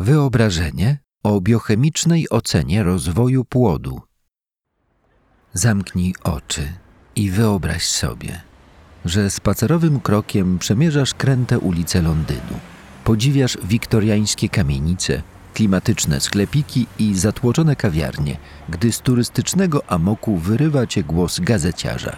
Wyobrażenie o biochemicznej ocenie rozwoju płodu. Zamknij oczy i wyobraź sobie, że spacerowym krokiem przemierzasz kręte ulice Londynu. Podziwiasz wiktoriańskie kamienice, klimatyczne sklepiki i zatłoczone kawiarnie, gdy z turystycznego amoku wyrywa cię głos gazeciarza.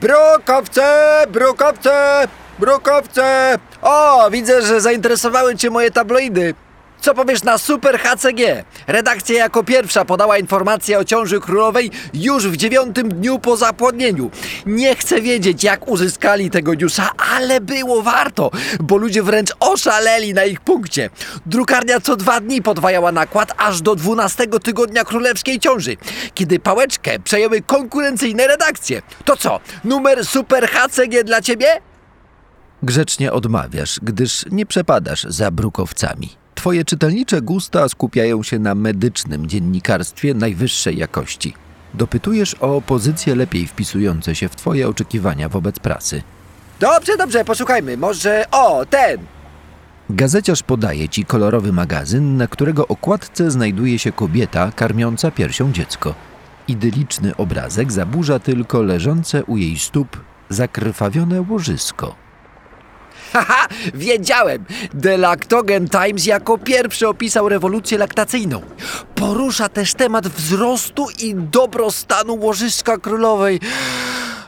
Brukowce, brukowce, brukowce! O, widzę, że zainteresowały Cię moje tabloidy. Co powiesz na Super HCG? Redakcja jako pierwsza podała informację o ciąży królowej już w dziewiątym dniu po zapłodnieniu. Nie chcę wiedzieć, jak uzyskali tego newsa, ale było warto, bo ludzie wręcz oszaleli na ich punkcie. Drukarnia co dwa dni podwajała nakład aż do 12 tygodnia królewskiej ciąży, kiedy pałeczkę przejęły konkurencyjne redakcje. To co, numer Super HCG dla Ciebie? Grzecznie odmawiasz, gdyż nie przepadasz za brukowcami. Twoje czytelnicze gusta skupiają się na medycznym dziennikarstwie najwyższej jakości. Dopytujesz o pozycje lepiej wpisujące się w Twoje oczekiwania wobec prasy. Dobrze, dobrze, poszukajmy. Może, o, ten. Gazeciarz podaje ci kolorowy magazyn, na którego okładce znajduje się kobieta karmiąca piersią dziecko. Idyliczny obrazek zaburza tylko leżące u jej stóp zakrwawione łożysko. Haha, wiedziałem! The Lactogen Times jako pierwszy opisał rewolucję laktacyjną. Porusza też temat wzrostu i dobrostanu łożyska królowej.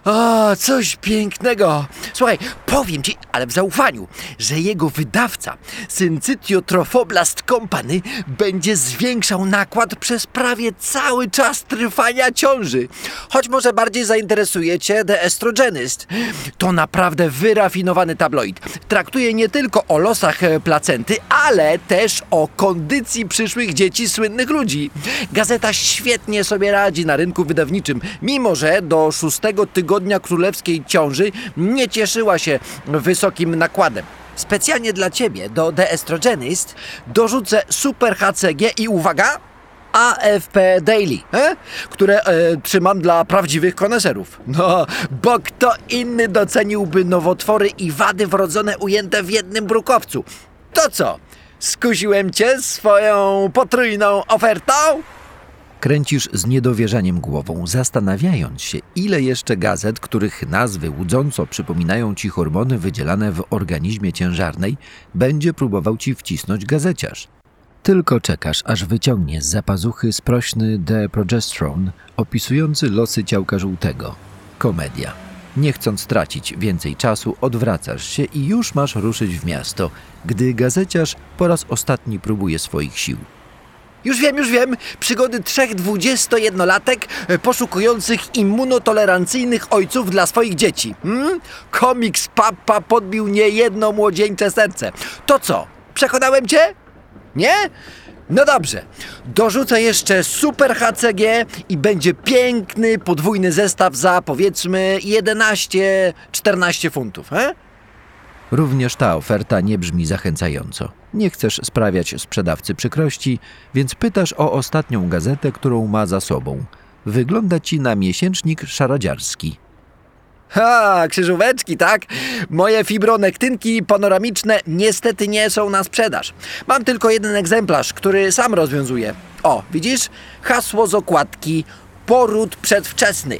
A, coś pięknego. Słuchaj, powiem ci, ale w zaufaniu, że jego wydawca, Syncytio Trophoblast Company, będzie zwiększał nakład przez prawie cały czas trwania ciąży. Choć może bardziej zainteresuje cię The Estrogenist. To naprawdę wyrafinowany tabloid. Traktuje nie tylko o losach e, placenty, ale też o kondycji przyszłych dzieci słynnych ludzi. Gazeta świetnie sobie radzi na rynku wydawniczym, mimo że do szóstego tygodnia królewskiej ciąży nie cieszyła się wysokim nakładem. Specjalnie dla ciebie do The Estrogenist dorzucę Super HCG i uwaga! AFP Daily, e? które e, trzymam dla prawdziwych koneserów. No, bo kto inny doceniłby nowotwory i wady wrodzone ujęte w jednym brukowcu? To co? Skusiłem cię swoją potrójną ofertą? Kręcisz z niedowierzaniem głową, zastanawiając się, ile jeszcze gazet, których nazwy łudząco przypominają ci hormony wydzielane w organizmie ciężarnej, będzie próbował ci wcisnąć gazeciarz. Tylko czekasz, aż wyciągnie z zapazuchy sprośny The Progesterone opisujący losy ciałka żółtego. Komedia. Nie chcąc tracić więcej czasu, odwracasz się i już masz ruszyć w miasto, gdy gazeciarz po raz ostatni próbuje swoich sił. Już wiem, już wiem. Przygody trzech dwudziestojednolatek e, poszukujących immunotolerancyjnych ojców dla swoich dzieci. Hmm? Komiks Papa podbił niejedno młodzieńcze serce. To co? Przekonałem cię? Nie? No dobrze. Dorzucę jeszcze Super HCG i będzie piękny podwójny zestaw za powiedzmy 11-14 funtów. Eh? Również ta oferta nie brzmi zachęcająco. Nie chcesz sprawiać sprzedawcy przykrości, więc pytasz o ostatnią gazetę, którą ma za sobą. Wygląda ci na miesięcznik szaradziarski. Ha, krzyżóweczki, tak? Moje fibronektynki panoramiczne niestety nie są na sprzedaż. Mam tylko jeden egzemplarz, który sam rozwiązuję. O, widzisz? Hasło z okładki poród przedwczesny.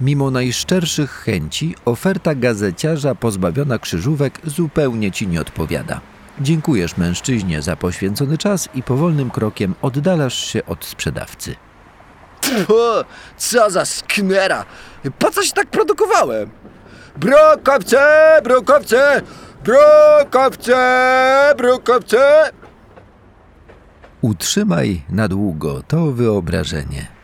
Mimo najszczerszych chęci, oferta gazeciarza pozbawiona krzyżówek zupełnie ci nie odpowiada. Dziękujesz mężczyźnie za poświęcony czas i powolnym krokiem oddalasz się od sprzedawcy. Co za sknera! Po co się tak produkowałem? Brokowce, brokowce, brokowce, brokowce! Utrzymaj na długo to wyobrażenie.